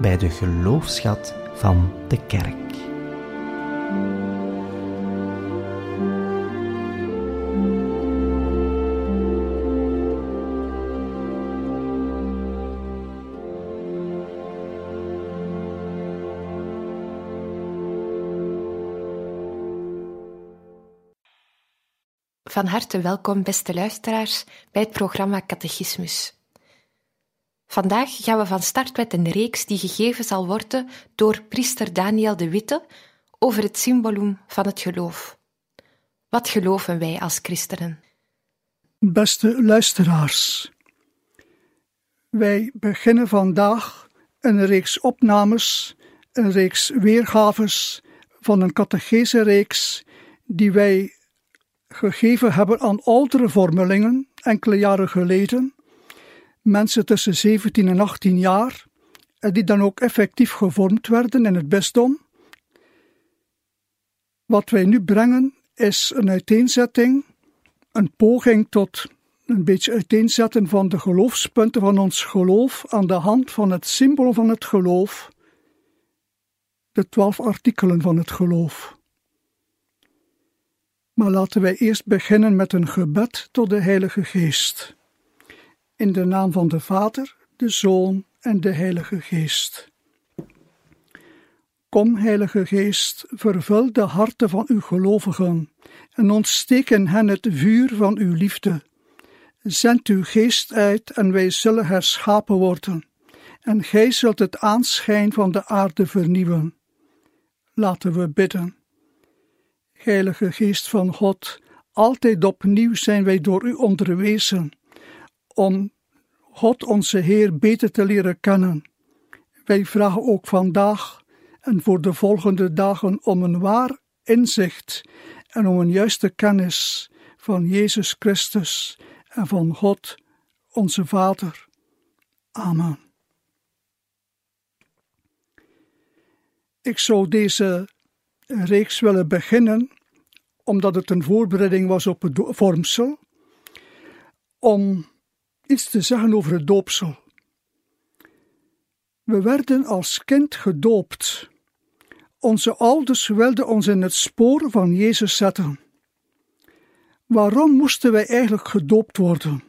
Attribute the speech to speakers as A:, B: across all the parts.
A: bij de geloofschat van de kerk.
B: Van harte welkom, beste luisteraars, bij het programma Catechismus. Vandaag gaan we van start met een reeks die gegeven zal worden door priester Daniel de Witte over het symbolum van het geloof. Wat geloven wij als christenen?
C: Beste luisteraars, wij beginnen vandaag een reeks opnames, een reeks weergaves van een catechese-reeks die wij gegeven hebben aan oudere vormelingen enkele jaren geleden, mensen tussen 17 en 18 jaar, en die dan ook effectief gevormd werden in het bisdom. Wat wij nu brengen is een uiteenzetting, een poging tot een beetje uiteenzetten van de geloofspunten van ons geloof aan de hand van het symbool van het geloof, de twaalf artikelen van het geloof. Maar laten wij eerst beginnen met een gebed tot de Heilige Geest. In de naam van de Vader, de Zoon en de Heilige Geest. Kom, Heilige Geest, vervul de harten van uw gelovigen en ontsteek in hen het vuur van uw liefde. Zend uw geest uit en wij zullen herschapen worden, en gij zult het aanschijn van de aarde vernieuwen. Laten we bidden. Heilige Geest van God, altijd opnieuw zijn wij door u onderwezen, om God onze Heer beter te leren kennen. Wij vragen ook vandaag en voor de volgende dagen om een waar inzicht en om een juiste kennis van Jezus Christus en van God, onze Vader. Amen. Ik zou deze reeks willen beginnen, omdat het een voorbereiding was op het vormsel, om iets te zeggen over het doopsel. We werden als kind gedoopt. Onze ouders wilden ons in het spoor van Jezus zetten. Waarom moesten wij eigenlijk gedoopt worden?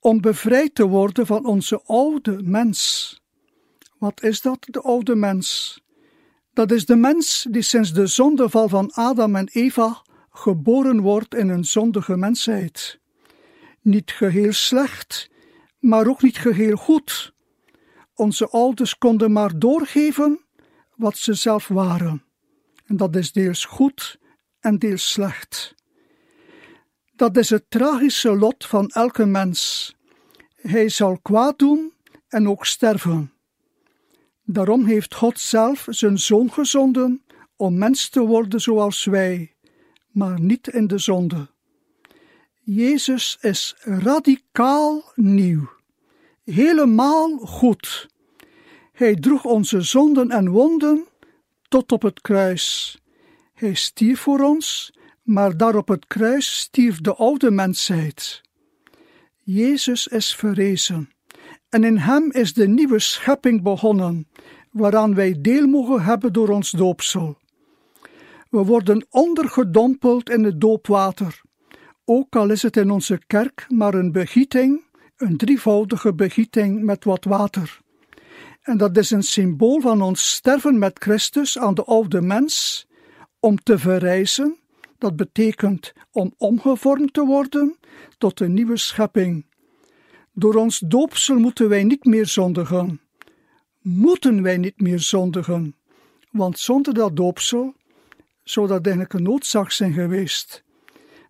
C: Om bevrijd te worden van onze oude mens. Wat is dat, de oude mens? Dat is de mens die sinds de zondeval van Adam en Eva geboren wordt in een zondige mensheid. Niet geheel slecht, maar ook niet geheel goed. Onze ouders konden maar doorgeven wat ze zelf waren. En dat is deels goed en deels slecht. Dat is het tragische lot van elke mens. Hij zal kwaad doen en ook sterven. Daarom heeft God zelf zijn zoon gezonden om mens te worden zoals wij, maar niet in de zonde. Jezus is radicaal nieuw, helemaal goed. Hij droeg onze zonden en wonden tot op het kruis. Hij stierf voor ons, maar daar op het kruis stierf de oude mensheid. Jezus is verrezen en in Hem is de nieuwe schepping begonnen, waaraan wij deel mogen hebben door ons doopsel. We worden ondergedompeld in het doopwater, ook al is het in onze kerk maar een begieting, een drievoudige begieting met wat water. En dat is een symbool van ons sterven met Christus aan de oude mens, om te verrijzen, dat betekent om omgevormd te worden tot een nieuwe schepping. Door ons doopsel moeten wij niet meer zondigen. Moeten wij niet meer zondigen, want zonder dat doopsel zou dat eigenlijk een noodzaak zijn geweest.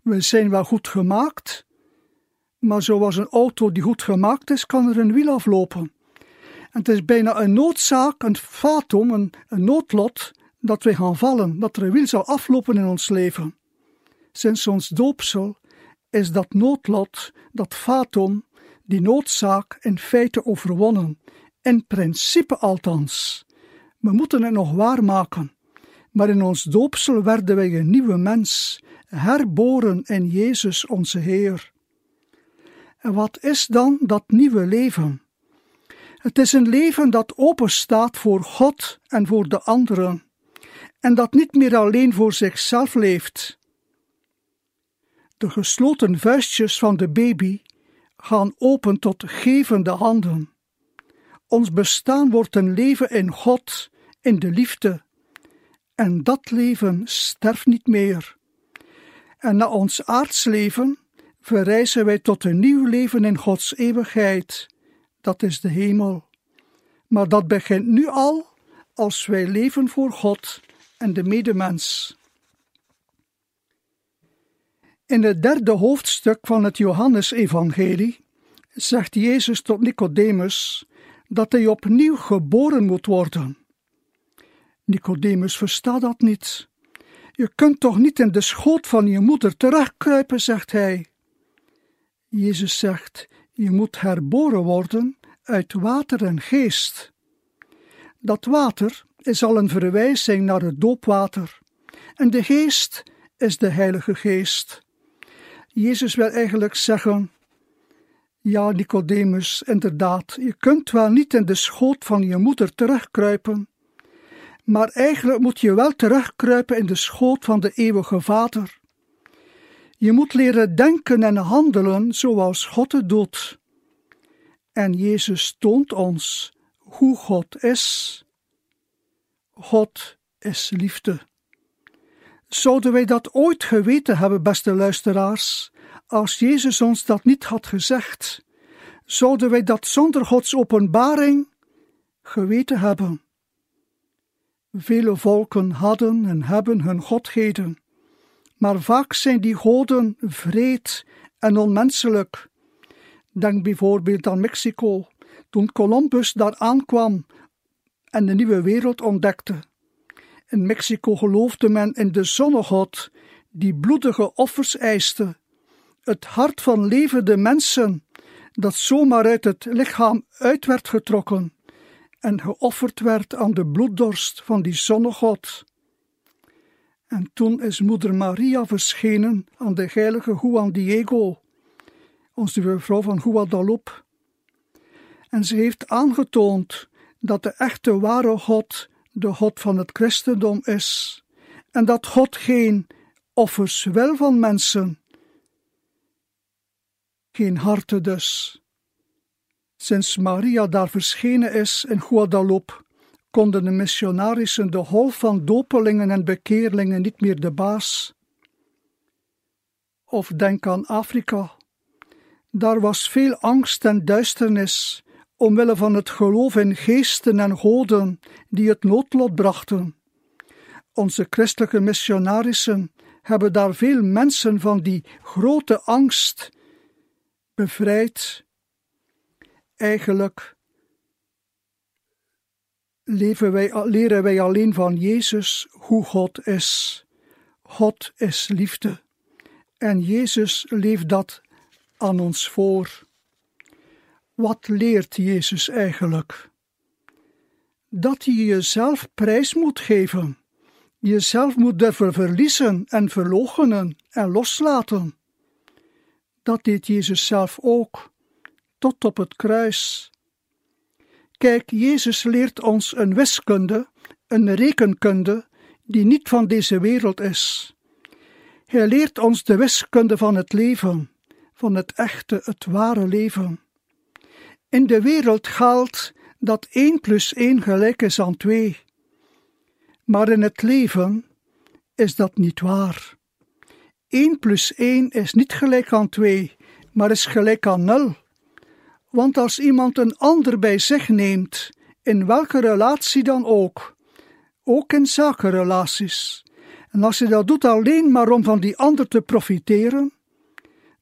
C: We zijn wel goed gemaakt, maar zoals een auto die goed gemaakt is, kan er een wiel aflopen. En het is bijna een noodzaak, een fatum, een, een noodlot, dat wij gaan vallen, dat er een wiel zal aflopen in ons leven. Sinds ons doopsel is dat noodlot, dat fatum, die noodzaak in feite overwonnen, in principe althans. We moeten het nog waarmaken, maar in ons doopsel werden wij een nieuwe mens, herboren in Jezus onze Heer. En wat is dan dat nieuwe leven? Het is een leven dat open staat voor God en voor de anderen, en dat niet meer alleen voor zichzelf leeft. De gesloten vuistjes van de baby gaan open tot gevende handen. Ons bestaan wordt een leven in God, in de liefde, en dat leven sterft niet meer. En na ons aardsleven verrijzen wij tot een nieuw leven in Gods eeuwigheid. Dat is de hemel. Maar dat begint nu al als wij leven voor God en de medemens. In het derde hoofdstuk van het Johannesevangelie zegt Jezus tot Nicodemus dat hij opnieuw geboren moet worden. Nicodemus verstaat dat niet. Je kunt toch niet in de schoot van je moeder terugkruipen, zegt hij. Jezus zegt: Je moet herboren worden uit water en geest. Dat water is al een verwijzing naar het doopwater, en de geest is de Heilige Geest. Jezus wil eigenlijk zeggen: Ja, Nicodemus, inderdaad, je kunt wel niet in de schoot van je moeder terugkruipen, maar eigenlijk moet je wel terugkruipen in de schoot van de eeuwige Vader. Je moet leren denken en handelen zoals God het doet. En Jezus toont ons hoe God is. God is liefde. Zouden wij dat ooit geweten hebben, beste luisteraars, als Jezus ons dat niet had gezegd? Zouden wij dat zonder Gods openbaring geweten hebben? Vele volken hadden en hebben hun godheden, maar vaak zijn die goden vreed en onmenselijk. Denk bijvoorbeeld aan Mexico, toen Columbus daar aankwam en de nieuwe wereld ontdekte. In Mexico geloofde men in de zonnegod die bloedige offers eiste, het hart van levende mensen dat zomaar uit het lichaam uit werd getrokken en geofferd werd aan de bloeddorst van die zonnegod. En toen is moeder Maria verschenen aan de heilige Juan Diego, onze vrouw van Guadalupe. En ze heeft aangetoond dat de echte ware God de God van het christendom is, en dat God geen offers wil van mensen, geen harten dus. Sinds Maria daar verschenen is in Guadalupe, konden de missionarissen de golf van dopelingen en bekeerlingen niet meer de baas. Of denk aan Afrika. Daar was veel angst en duisternis, omwille van het geloof in geesten en goden die het noodlot brachten. Onze christelijke missionarissen hebben daar veel mensen van die grote angst bevrijd. Eigenlijk leven wij, leren wij alleen van Jezus hoe God is. God is liefde. En Jezus leeft dat aan ons voor. Wat leert Jezus eigenlijk? Dat je jezelf prijs moet geven, jezelf moet durven verliezen en verloochenen en loslaten. Dat deed Jezus zelf ook, tot op het kruis. Kijk, Jezus leert ons een wiskunde, een rekenkunde, die niet van deze wereld is. Hij leert ons de wiskunde van het leven, van het echte, het ware leven. In de wereld geldt dat 1 plus 1 gelijk is aan 2. Maar in het leven is dat niet waar. 1 plus 1 is niet gelijk aan 2, maar is gelijk aan 0. Want als iemand een ander bij zich neemt, in welke relatie dan ook, ook in zakenrelaties, en als je dat doet alleen maar om van die ander te profiteren,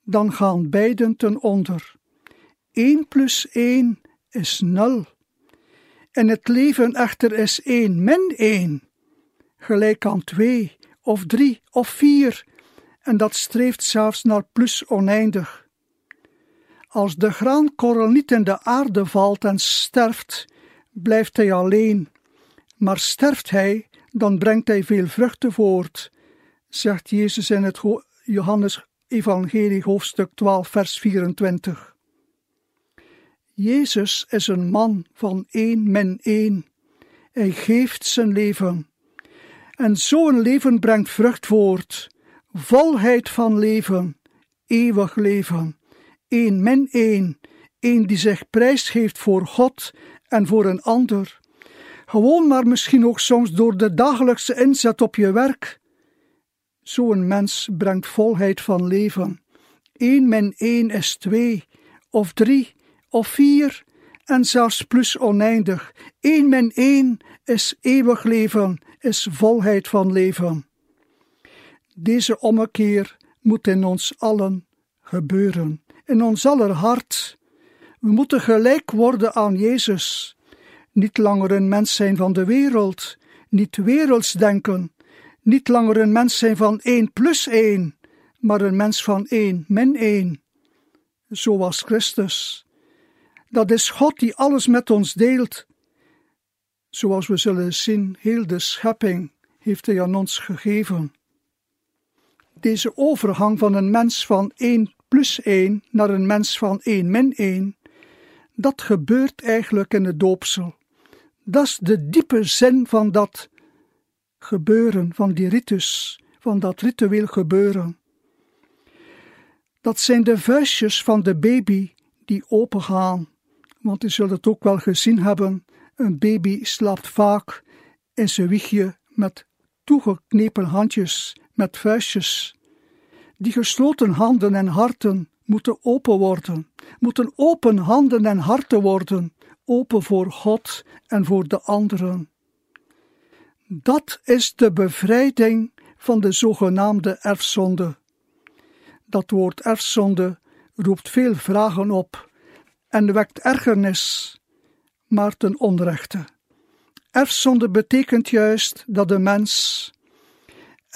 C: dan gaan beiden ten onder. 1 plus 1 is 0. En het leven echter is één min één, gelijk aan twee of drie of vier, en dat streeft zelfs naar plus oneindig. Als de graankorrel niet in de aarde valt en sterft, blijft hij alleen, maar sterft hij, dan brengt hij veel vruchten voort, zegt Jezus in het Johannes Evangelie hoofdstuk 12 vers 24. Jezus is een man van één men één. Hij geeft zijn leven. En zo'n leven brengt vrucht voort, volheid van leven, eeuwig leven. Eén men één, één die zich prijsgeeft voor God en voor een ander. Gewoon maar misschien ook soms door de dagelijkse inzet op je werk. Zo'n mens brengt volheid van leven. Eén min één is twee, of drie, of vier, en zelfs plus oneindig. Eén min één is eeuwig leven, is volheid van leven. Deze ommekeer moet in ons allen gebeuren, in ons aller hart. We moeten gelijk worden aan Jezus, niet langer een mens zijn van de wereld, niet werelds denken, niet langer een mens zijn van één plus één, maar een mens van één min één, zoals Christus. Dat is God die alles met ons deelt. Zoals we zullen zien, heel de schepping heeft Hij aan ons gegeven. Deze overgang van een mens van 1 plus 1 naar een mens van 1 min 1, dat gebeurt eigenlijk in het doopsel. Dat is de diepe zin van dat gebeuren, van die ritus, van dat ritueel gebeuren. Dat zijn de vuistjes van de baby die opengaan want u zult het ook wel gezien hebben, een baby slaapt vaak in zijn wiegje met toegeknepen handjes, met vuistjes. Die gesloten handen en harten moeten open worden, moeten open handen en harten worden, open voor God en voor de anderen. Dat is de bevrijding van de zogenaamde erfzonde. Dat woord erfzonde roept veel vragen op en wekt ergernis, maar ten onrechte. Erfzonde betekent juist dat de mens,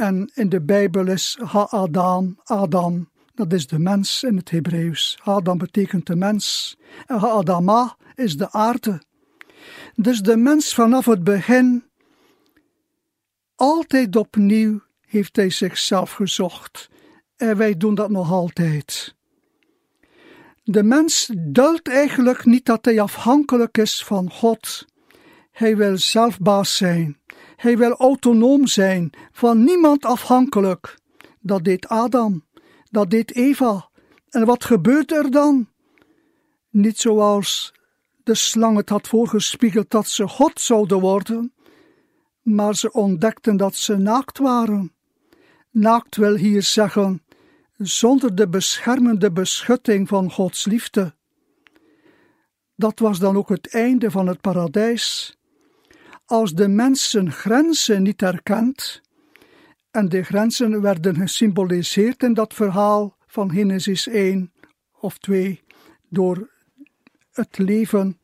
C: en in de Bijbel is Ha-Adam, Adam, dat is de mens in het Hebreeuws. Adam betekent de mens, en Ha-Adama is de aarde. Dus de mens vanaf het begin, altijd opnieuw heeft hij zichzelf gezocht. En wij doen dat nog altijd. De mens duldt eigenlijk niet dat hij afhankelijk is van God. Hij wil zelf baas zijn. Hij wil autonoom zijn, van niemand afhankelijk. Dat deed Adam, dat deed Eva. En wat gebeurt er dan? Niet zoals de slang het had voorgespiegeld dat ze God zouden worden, maar ze ontdekten dat ze naakt waren. Naakt wil hier zeggen zonder de beschermende beschutting van Gods liefde. Dat was dan ook het einde van het paradijs. Als de mens zijn grenzen niet herkent, en de grenzen werden gesymboliseerd in dat verhaal van Genesis 1 of 2 door het leven,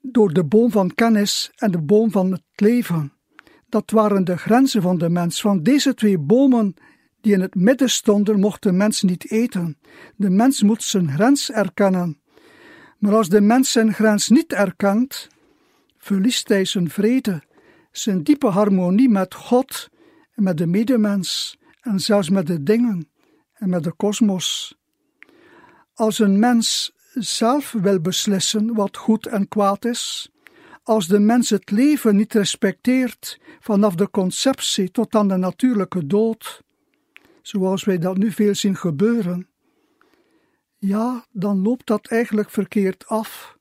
C: door de boom van kennis en de boom van het leven. Dat waren de grenzen van de mens. Van deze twee bomen die in het midden stonden, mocht de mens niet eten. De mens moet zijn grens erkennen. Maar als de mens zijn grens niet erkent, verliest hij zijn vrede, zijn diepe harmonie met God en met de medemens en zelfs met de dingen en met de kosmos. Als een mens zelf wil beslissen wat goed en kwaad is, als de mens het leven niet respecteert vanaf de conceptie tot aan de natuurlijke dood, zoals wij dat nu veel zien gebeuren, ja, dan loopt dat eigenlijk verkeerd af.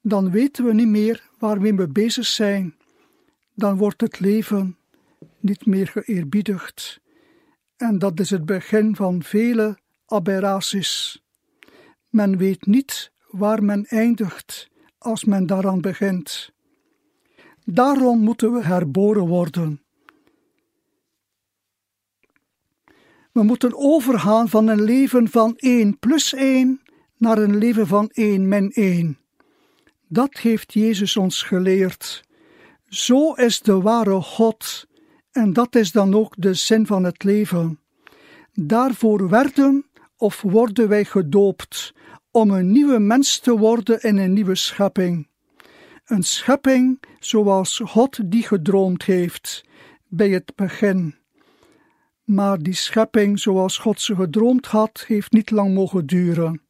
C: Dan weten we niet meer waarmee we bezig zijn. Dan wordt het leven niet meer geëerbiedigd. En dat is het begin van vele aberraties. Men weet niet waar men eindigt als men daaraan begint. Daarom moeten we herboren worden. We moeten overgaan van een leven van 1 plus 1 naar een leven van 1 min 1. Dat heeft Jezus ons geleerd. Zo is de ware God, en dat is dan ook de zin van het leven. Daarvoor werden of worden wij gedoopt, om een nieuwe mens te worden in een nieuwe schepping. Een schepping zoals God die gedroomd heeft bij het begin. Maar die schepping zoals God ze gedroomd had, heeft niet lang mogen duren.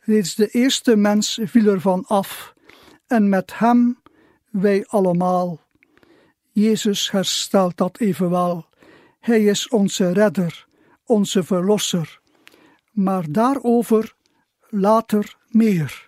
C: Reeds de eerste mens viel ervan af, en met hem wij allemaal. Jezus herstelt dat evenwel. Hij is onze redder, onze verlosser. Maar daarover later meer.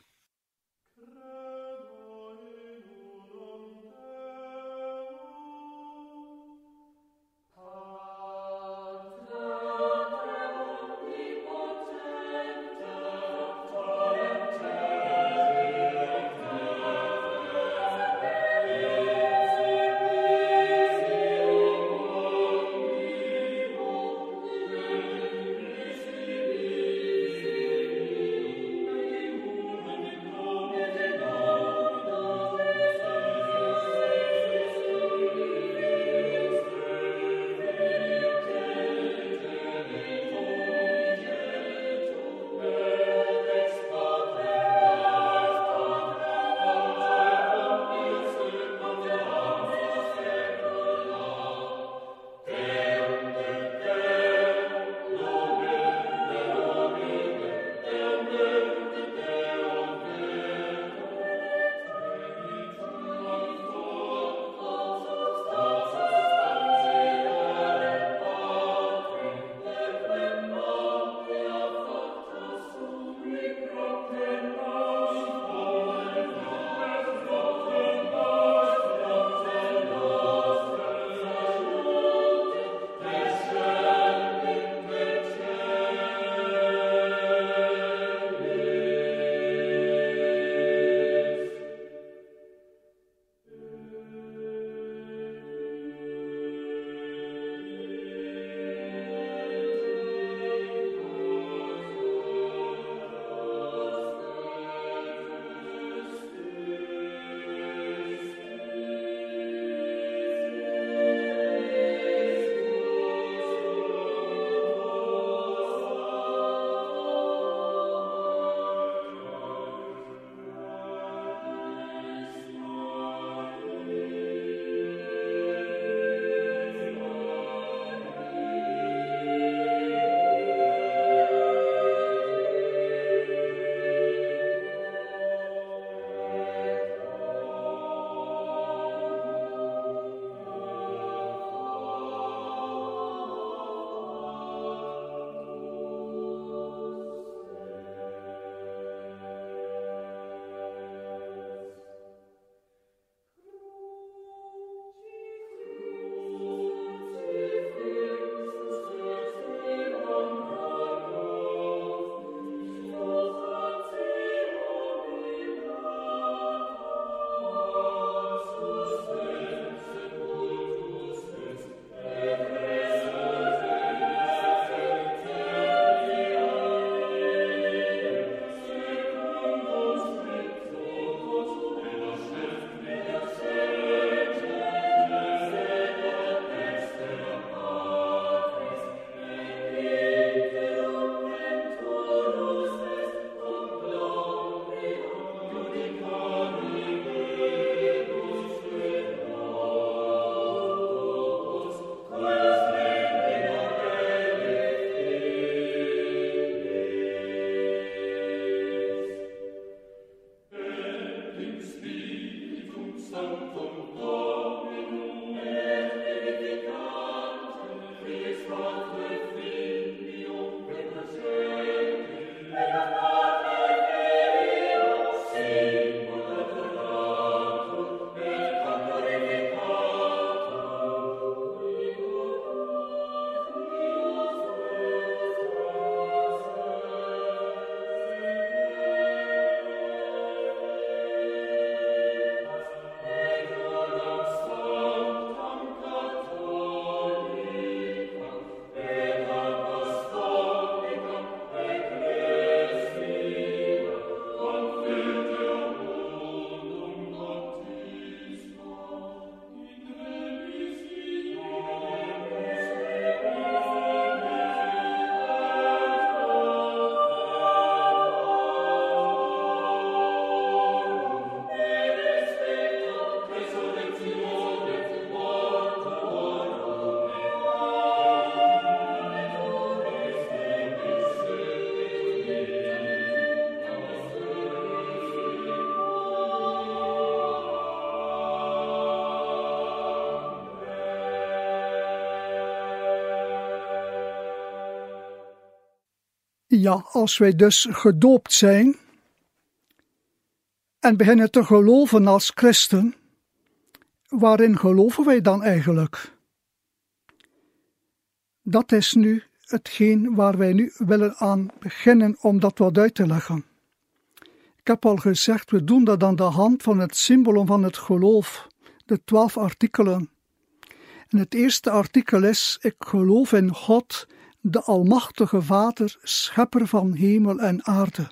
C: Ja, als wij dus gedoopt zijn en beginnen te geloven als christen, waarin geloven wij dan eigenlijk? Dat is nu hetgeen waar wij nu willen aan beginnen om dat wat uit te leggen. Ik heb al gezegd, we doen dat aan de hand van het symbool van het geloof, de twaalf artikelen. En het eerste artikel is: Ik geloof in God, de Almachtige Vader, Schepper van hemel en aarde.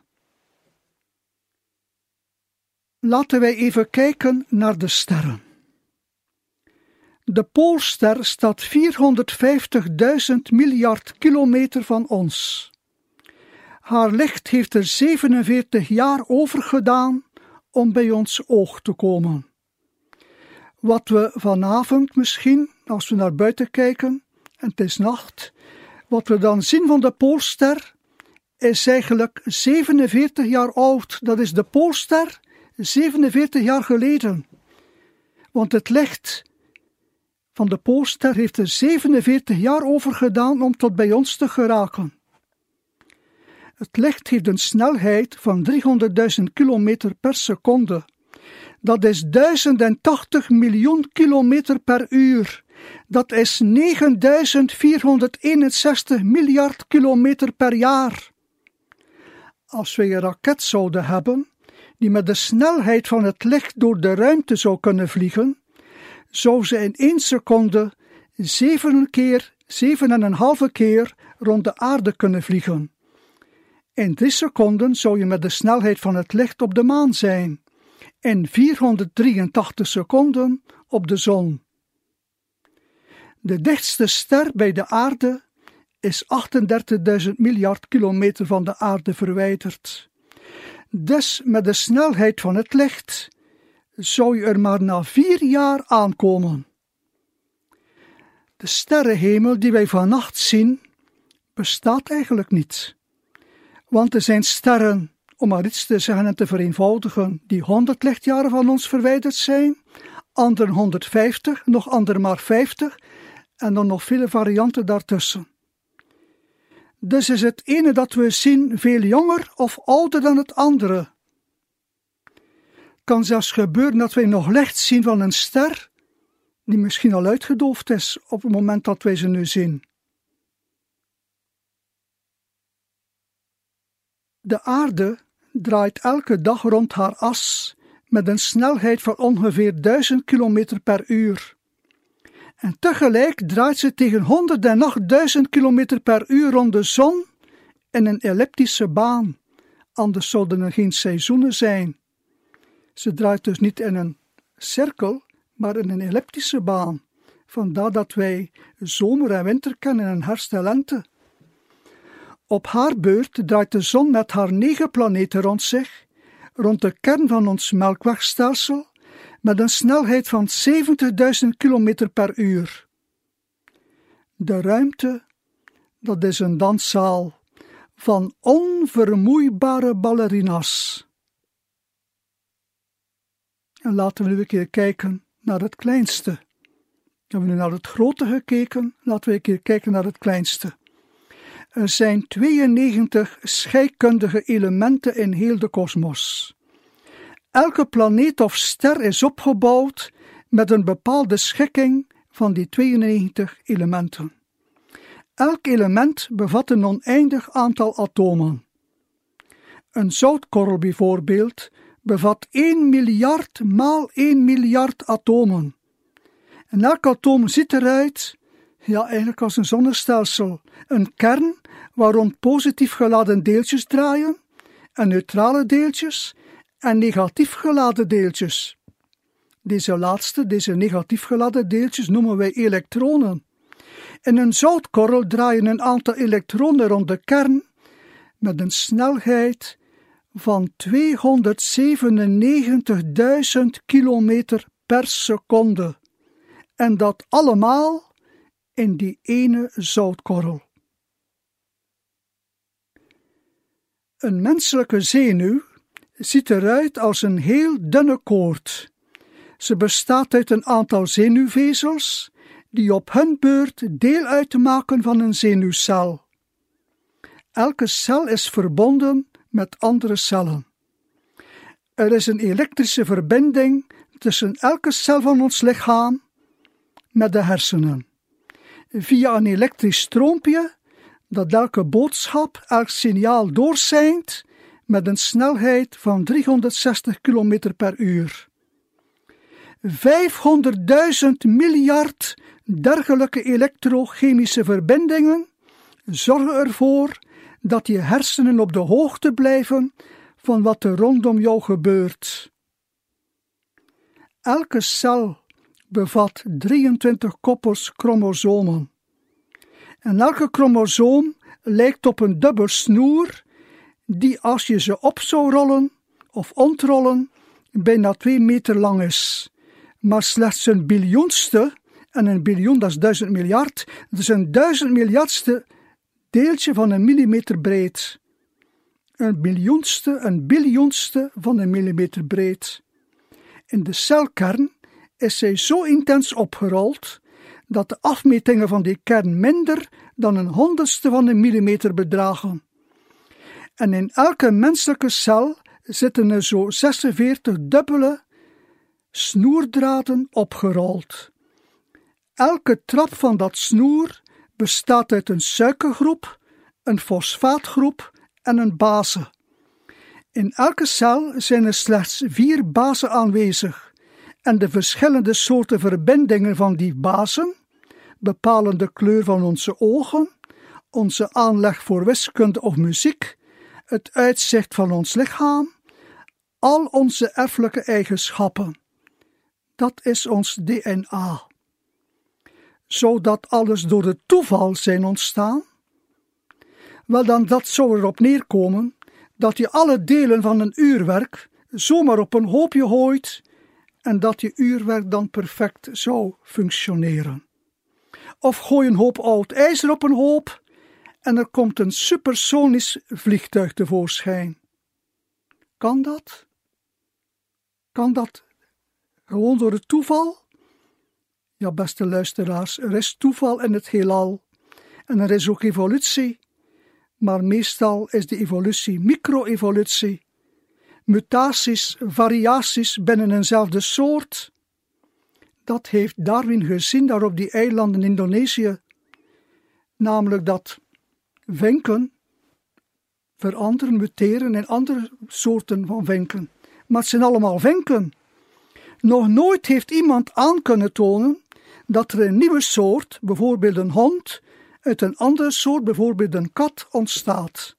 C: Laten wij even kijken naar de sterren. De Poolster staat 450.000 miljard kilometer van ons. Haar licht heeft er 47 jaar over gedaan om bij ons oog te komen. Wat we vanavond misschien, als we naar buiten kijken en het is nacht, wat we dan zien van de Poolster is eigenlijk 47 jaar oud. Dat is de Poolster 47 jaar geleden. Want het licht van de Poolster heeft er 47 jaar over gedaan om tot bij ons te geraken. Het licht heeft een snelheid van 300.000 kilometer per seconde. Dat is 1080 miljoen kilometer per uur. Dat is 9461 miljard kilometer per jaar. Als we een raket zouden hebben, die met de snelheid van het licht door de ruimte zou kunnen vliegen, zou ze in één seconde zeven keer, zeven en een halve keer rond de aarde kunnen vliegen. In drie seconden zou je met de snelheid van het licht op de maan zijn. In 483 seconden op de zon. De dichtste ster bij de aarde is 38.000 miljard kilometer van de aarde verwijderd. Dus met de snelheid van het licht zou je er maar na vier jaar aankomen. De sterrenhemel die wij vannacht zien, bestaat eigenlijk niet. Want er zijn sterren, om maar iets te zeggen en te vereenvoudigen, die 100 lichtjaren van ons verwijderd zijn, anderen 150, nog anderen maar 50 en dan nog vele varianten daartussen. Dus is het ene dat we zien veel jonger of ouder dan het andere kan zelfs gebeuren dat wij nog licht zien van een ster die misschien al uitgedoofd is op het moment dat wij ze nu zien. De aarde draait elke dag rond haar as met een snelheid van ongeveer 1000 km per uur. En tegelijk draait ze tegen 108.000 km per uur rond de zon in een elliptische baan, anders zouden er geen seizoenen zijn. Ze draait dus niet in een cirkel, maar in een elliptische baan. Vandaar dat wij zomer en winter kennen en herfst en lente. Op haar beurt draait de zon met haar negen planeten rond zich, rond de kern van ons melkwegstelsel, met een snelheid van 70.000 km per uur. De ruimte, dat is een danszaal van onvermoeibare ballerina's. En laten we nu een keer kijken naar het kleinste. Hebben we nu naar het grote gekeken, laten we een keer kijken naar het kleinste. Er zijn 92 scheikundige elementen in heel de kosmos. Elke planeet of ster is opgebouwd met een bepaalde schikking van die 92 elementen. Elk element bevat een oneindig aantal atomen. Een zoutkorrel bijvoorbeeld bevat 1 miljard maal 1 miljard atomen. En elk atoom ziet eruit, ja, eigenlijk als een zonnestelsel, een kern waar rond positief geladen deeltjes draaien, en neutrale deeltjes en negatief geladen deeltjes. Deze laatste, deze negatief geladen deeltjes, noemen wij elektronen. In een zoutkorrel draaien een aantal elektronen rond de kern met een snelheid van 297.000 kilometer per seconde. En dat allemaal in die ene zoutkorrel. Een menselijke zenuw ziet eruit als een heel dunne koord. Ze bestaat uit een aantal zenuwvezels die op hun beurt deel uitmaken van een zenuwcel. Elke cel is verbonden met andere cellen. Er is een elektrische verbinding tussen elke cel van ons lichaam met de hersenen. Via een elektrisch stroompje dat elke boodschap, elk signaal doorseint met een snelheid van 360 km per uur. 500.000 miljard dergelijke elektrochemische verbindingen zorgen ervoor dat je hersenen op de hoogte blijven van wat er rondom jou gebeurt. Elke cel bevat 23 koppels chromosomen. En elke chromosoom lijkt op een dubbel snoer die als je ze op zou rollen of ontrollen bijna 2 meter lang is. Maar slechts een biljoenste, en een biljoen dat is duizend miljard, dus een duizend miljardste deeltje van een millimeter breed. Een biljoenste, een biljoenste van een millimeter breed. In de celkern is zij zo intens opgerold dat de afmetingen van die kern minder dan een honderdste van een millimeter bedragen. En in elke menselijke cel zitten er zo 46 dubbele snoerdraden opgerold. Elke trap van dat snoer bestaat uit een suikergroep, een fosfaatgroep en een base. In elke cel zijn er slechts vier basen aanwezig en de verschillende soorten verbindingen van die bazen bepalen de kleur van onze ogen, onze aanleg voor wiskunde of muziek, het uitzicht van ons lichaam, al onze erfelijke eigenschappen. Dat is ons DNA. Zou dat alles door het toeval zijn ontstaan? Wel dan, dat zou erop neerkomen dat je alle delen van een uurwerk zomaar op een hoopje gooit en dat je uurwerk dan perfect zou functioneren. Of gooi een hoop oud ijzer op een hoop en er komt een supersonisch vliegtuig tevoorschijn. Kan dat? Kan dat gewoon door het toeval? Ja, beste luisteraars, er is toeval in het heelal en er is ook evolutie, maar meestal is de evolutie micro-evolutie mutaties, variaties binnen eenzelfde soort. Dat heeft Darwin gezien daar op die eilanden in Indonesië. Namelijk dat vinken veranderen, muteren in andere soorten van vinken. Maar het zijn allemaal vinken. Nog nooit heeft iemand aan kunnen tonen dat er een nieuwe soort, bijvoorbeeld een hond, uit een andere soort, bijvoorbeeld een kat, ontstaat.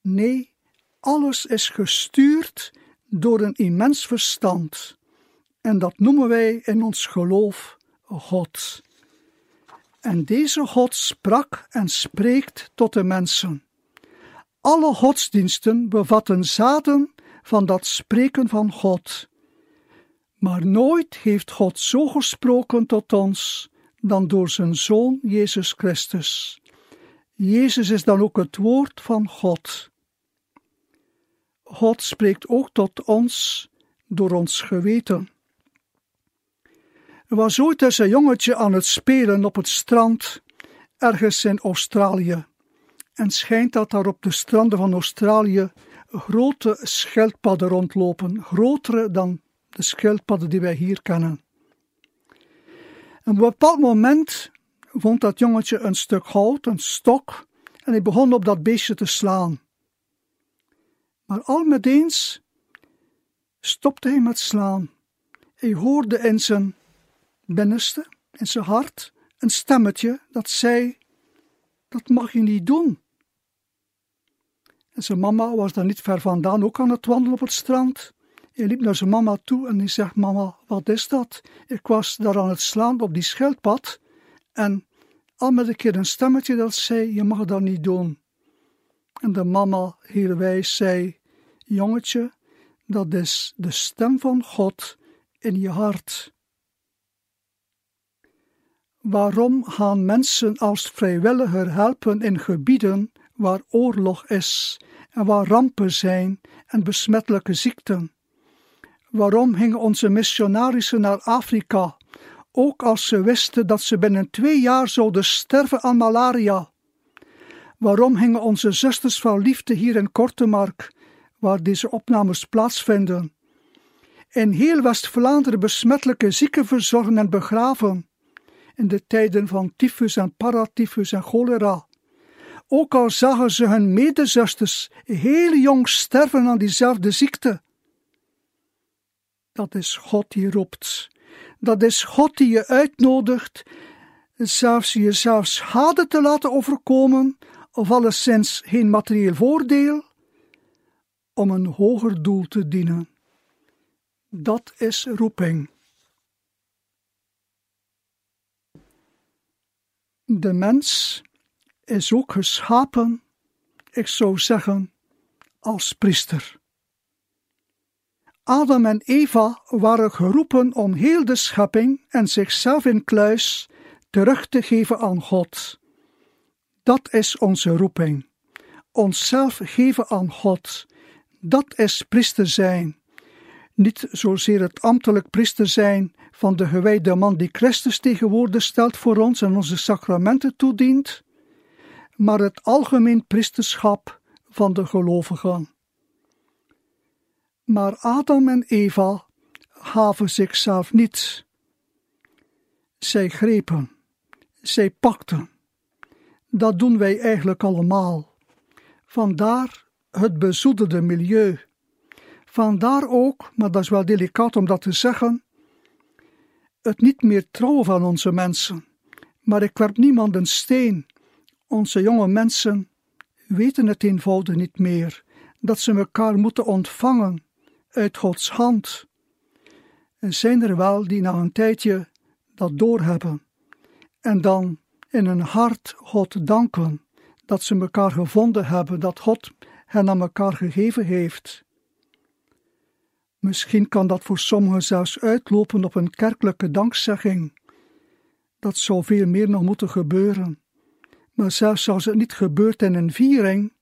C: Nee, alles is gestuurd door een immens verstand. En dat noemen wij in ons geloof God. En deze God sprak en spreekt tot de mensen. Alle godsdiensten bevatten zaden van dat spreken van God. Maar nooit heeft God zo gesproken tot ons dan door zijn Zoon Jezus Christus. Jezus is dan ook het woord van God. God spreekt ook tot ons door ons geweten. Was ooit eens een jongetje aan het spelen op het strand ergens in Australië. En schijnt dat daar op de stranden van Australië grote schildpadden rondlopen, grotere dan de schildpadden die wij hier kennen. En op een bepaald moment vond dat jongetje een stuk hout, een stok, en hij begon op dat beestje te slaan. Maar al met eens stopte hij met slaan. Hij hoorde in zijn binnenste, in zijn hart, een stemmetje dat zei: Dat mag je niet doen. En zijn mama was daar niet ver vandaan, ook aan het wandelen op het strand. Hij liep naar zijn mama toe en hij zegt: Mama, wat is dat? Ik was daar aan het slaan op die schildpad en al met een keer een stemmetje dat zei: Je mag dat niet doen. En de mama, heel wijs, zei: Jongetje, dat is de stem van God in je hart. Waarom gaan mensen als vrijwilliger helpen in gebieden waar oorlog is en waar rampen zijn en besmettelijke ziekten? Waarom gingen onze missionarissen naar Afrika, ook als ze wisten dat ze binnen twee jaar zouden sterven aan malaria? Waarom hingen onze zusters van liefde hier in Kortemark, waar deze opnames plaatsvinden? In heel West-Vlaanderen besmettelijke zieken verzorgen en begraven, in de tijden van tyfus en paratyfus en cholera. Ook al zagen ze hun medezusters heel jong sterven aan diezelfde ziekte. Dat is God die roept. Dat is God die je uitnodigt, zelfs jezelf schade te laten overkomen, of alleszins geen materieel voordeel, om een hoger doel te dienen. Dat is roeping. De mens is ook geschapen, ik zou zeggen, als priester. Adam en Eva waren geroepen om heel de schepping en zichzelf in kluis terug te geven aan God. Dat is onze roeping. Onszelf geven aan God. Dat is priester zijn. Niet zozeer het ambtelijk priester zijn van de gewijde man die Christus tegenwoordig stelt voor ons en onze sacramenten toedient, maar het algemeen priesterschap van de gelovigen. Maar Adam en Eva gaven zichzelf niets. Zij grepen, zij pakten. Dat doen wij eigenlijk allemaal. Vandaar het bezoedelde milieu. Vandaar ook, maar dat is wel delicaat om dat te zeggen, het niet meer trouwen van onze mensen. Maar ik werp niemand een steen. Onze jonge mensen weten het eenvoudig niet meer, dat ze elkaar moeten ontvangen uit Gods hand. En zijn er wel die na een tijdje dat doorhebben en dan in hun hart God danken dat ze elkaar gevonden hebben, dat God hen aan elkaar gegeven heeft. Misschien kan dat voor sommigen zelfs uitlopen op een kerkelijke dankzegging. Dat zou veel meer nog moeten gebeuren. Maar zelfs als het niet gebeurt in een viering,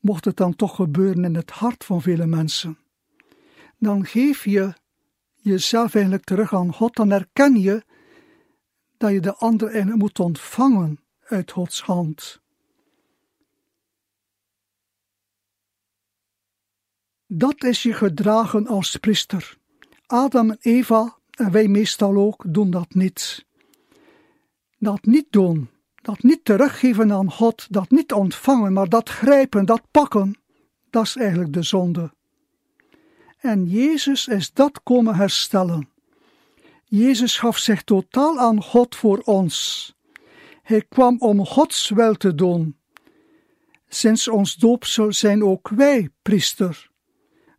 C: mocht het dan toch gebeuren in het hart van vele mensen. Dan geef je jezelf eigenlijk terug aan God, dan erken je dat je de ander eigenlijk moet ontvangen uit Gods hand. Dat is je gedragen als priester. Adam en Eva, en wij meestal ook, doen dat niet. Dat niet doen, dat niet teruggeven aan God, dat niet ontvangen, maar dat grijpen, dat pakken, dat is eigenlijk de zonde. En Jezus is dat komen herstellen. Jezus gaf zich totaal aan God voor ons. Hij kwam om Gods wil te doen. Sinds ons doop zijn ook wij priester.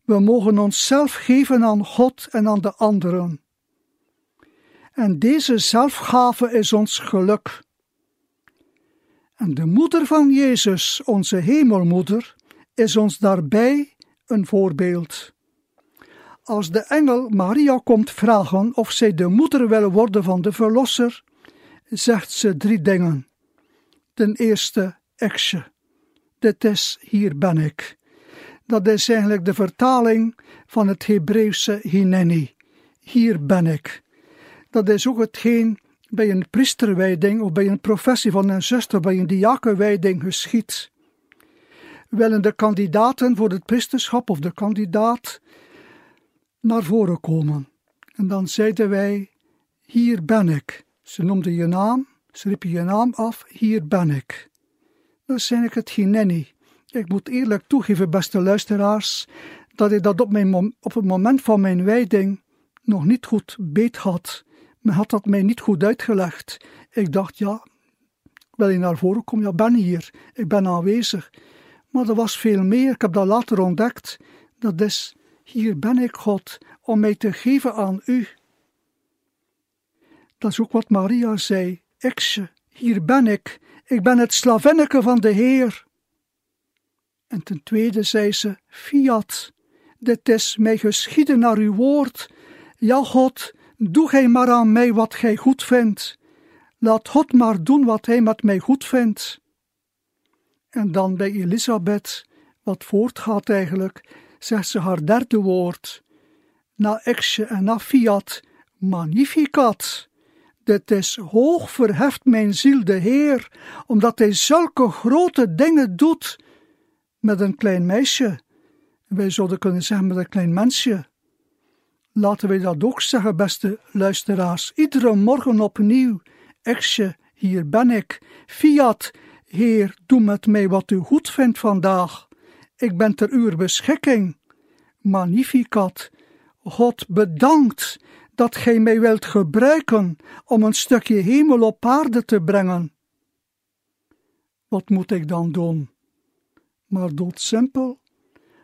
C: We mogen onszelf geven aan God en aan de anderen. En deze zelfgave is ons geluk. En de moeder van Jezus, onze hemelmoeder, is ons daarbij een voorbeeld. Als de engel Maria komt vragen of zij de moeder wil worden van de Verlosser, zegt ze drie dingen. Ten eerste, Exje, dit is hier ben ik. Dat is eigenlijk de vertaling van het Hebreeuwse hineni. Hier ben ik. Dat is ook hetgeen bij een priesterwijding of bij een professie van een zuster, bij een diakenwijding geschiet. Willen de kandidaten voor het priesterschap of de kandidaat naar voren komen. En dan zeiden wij: Hier ben ik. Ze noemde je naam, ze riep je naam af: Hier ben ik. Dat is eigenlijk het Ginenni. Ik moet eerlijk toegeven, beste luisteraars, dat ik dat op, mijn op het moment van mijn wijding nog niet goed beet had. Men had dat mij niet goed uitgelegd. Ik dacht, ja, wil je naar voren komen? Ja, ben hier. Ik ben aanwezig. Maar er was veel meer. Ik heb dat later ontdekt. Dat is hier ben ik, God, om mij te geven aan u. Dat is ook wat Maria zei. Ikse, hier ben ik. Ik ben het slavinneke van de Heer. En ten tweede zei ze: Fiat, dit is mij geschieden naar uw woord. Ja, God, doe gij maar aan mij wat gij goed vindt. Laat God maar doen wat hij met mij goed vindt. En dan bij Elisabeth, wat voortgaat eigenlijk, zegt ze haar derde woord. Na exje en na fiat, magnificat. dit is hoog verheft mijn ziel de Heer, omdat hij zulke grote dingen doet met een klein meisje. Wij zouden kunnen zeggen met een klein mensje. Laten wij dat ook zeggen, beste luisteraars. Iedere morgen opnieuw. Exje, hier ben ik. Fiat, Heer, doe met mij wat u goed vindt vandaag. Ik ben ter uw beschikking. Magnificat. God bedankt dat gij mij wilt gebruiken om een stukje hemel op aarde te brengen. Wat moet ik dan doen? Maar doodsimpel,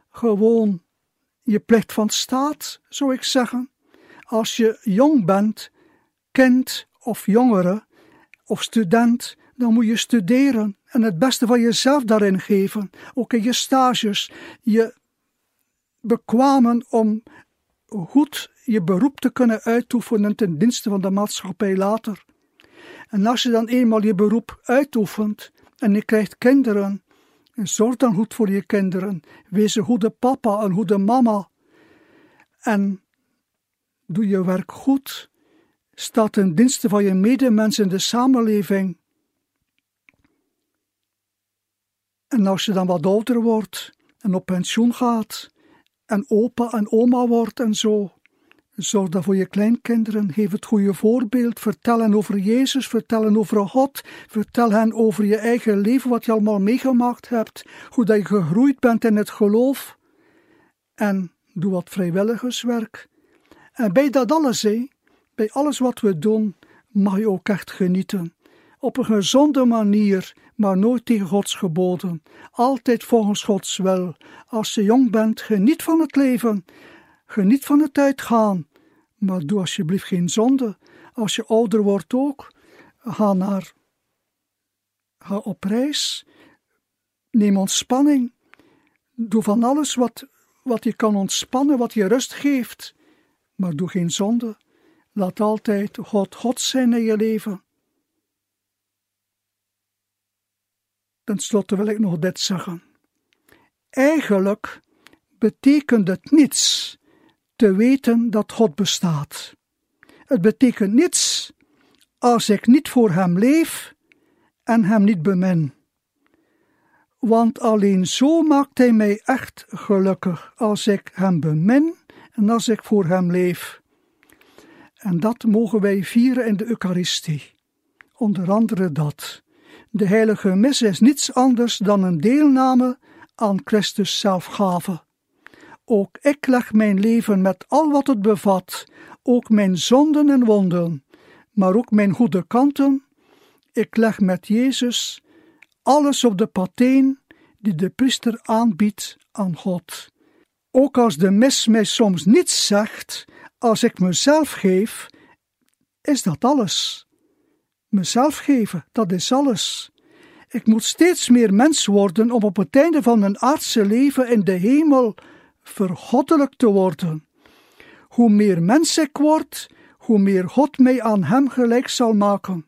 C: gewoon je plicht van staat, zou ik zeggen. Als je jong bent, kind of jongere of student, dan moet je studeren en het beste van jezelf daarin geven. Ook in je stages, je bekwamen om goed je beroep te kunnen uitoefenen ten dienste van de maatschappij later. En als je dan eenmaal je beroep uitoefent en je krijgt kinderen, en zorg dan goed voor je kinderen. Wees een goede papa, een goede mama. En doe je werk goed. Sta ten dienste van je medemens in de samenleving. En als je dan wat ouder wordt en op pensioen gaat en opa en oma wordt en zo, Zorg dan voor je kleinkinderen, geef het goede voorbeeld, vertel hen over Jezus, vertel hen over God, vertel hen over je eigen leven, wat je allemaal meegemaakt hebt, hoe dat je gegroeid bent in het geloof. En doe wat vrijwilligerswerk. En bij dat alles, hé, bij alles wat we doen, mag je ook echt genieten. Op een gezonde manier, maar nooit tegen Gods geboden. Altijd volgens Gods wil. Als je jong bent, geniet van het leven. Geniet van het uitgaan, maar doe alsjeblieft geen zonde. Als je ouder wordt ook, ga naar, ga op reis, neem ontspanning, doe van alles wat, wat je kan ontspannen, wat je rust geeft, maar doe geen zonde. Laat altijd God God zijn in je leven. Ten slotte wil ik nog dit zeggen. Eigenlijk betekent het niets te weten dat God bestaat. Het betekent niets als ik niet voor Hem leef en Hem niet bemin. Want alleen zo maakt Hij mij echt gelukkig als ik Hem bemin en als ik voor Hem leef. En dat mogen wij vieren in de Eucharistie. Onder andere dat. De heilige mis is niets anders dan een deelname aan Christus zelfgave. Ook ik leg mijn leven met al wat het bevat, ook mijn zonden en wonden, maar ook mijn goede kanten. Ik leg met Jezus alles op de pateen die de priester aanbiedt aan God. Ook als de mis mij soms niets zegt, als ik mezelf geef, is dat alles. Mezelf geven, dat is alles. Ik moet steeds meer mens worden om op het einde van mijn aardse leven in de hemel vergoddelijk te worden. Hoe meer mens ik word, hoe meer God mij aan hem gelijk zal maken.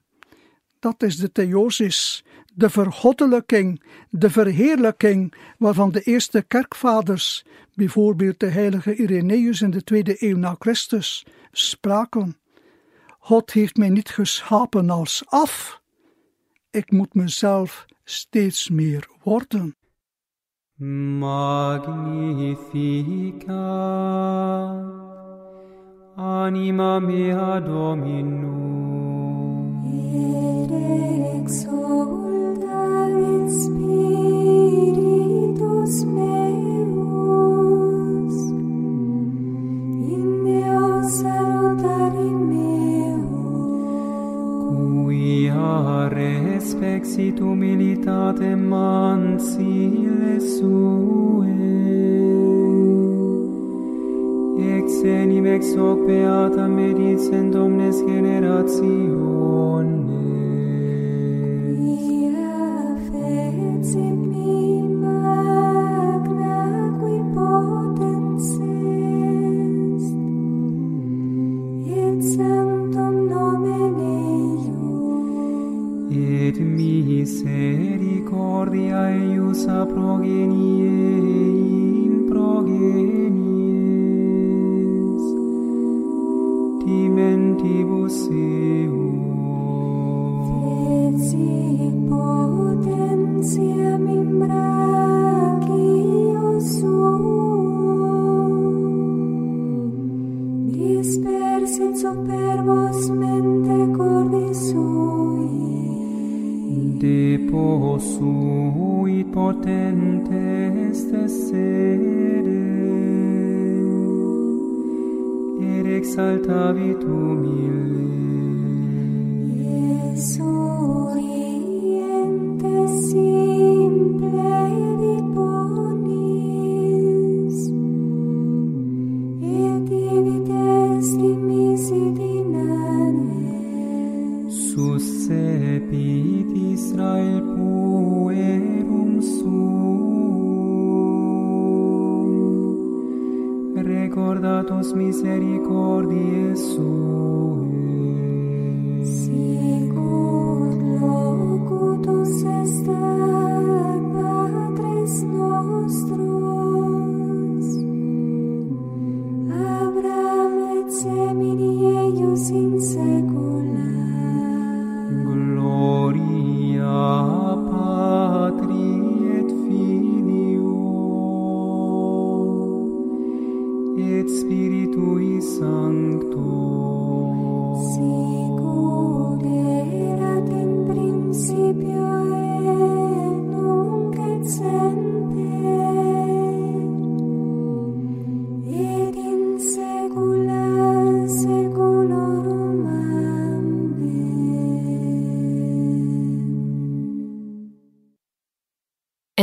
C: Dat is de theosis, de vergoddelijking, de verheerlijking waarvan de eerste kerkvaders, bijvoorbeeld de heilige Irenaeus in de tweede eeuw na Christus, spraken. God heeft mij niet geschapen als af. Ik moet mezelf steeds meer worden.
D: Magnificat anima mea Dominum.
E: Et exulta in spiritus meus
D: mare spexit humilitate mansile sue. Ex enim ex hoc beata medis in
E: domnes generationes.
D: Suscepit Israel puerum suum, recordatos misericordiae suae.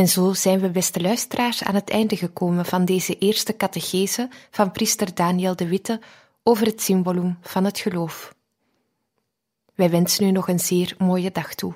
B: En zo zijn we, beste luisteraars, aan het einde gekomen van deze eerste catechese van priester Daniel de Witte over het symbolum van het geloof. Wij wensen u nog een zeer mooie dag toe.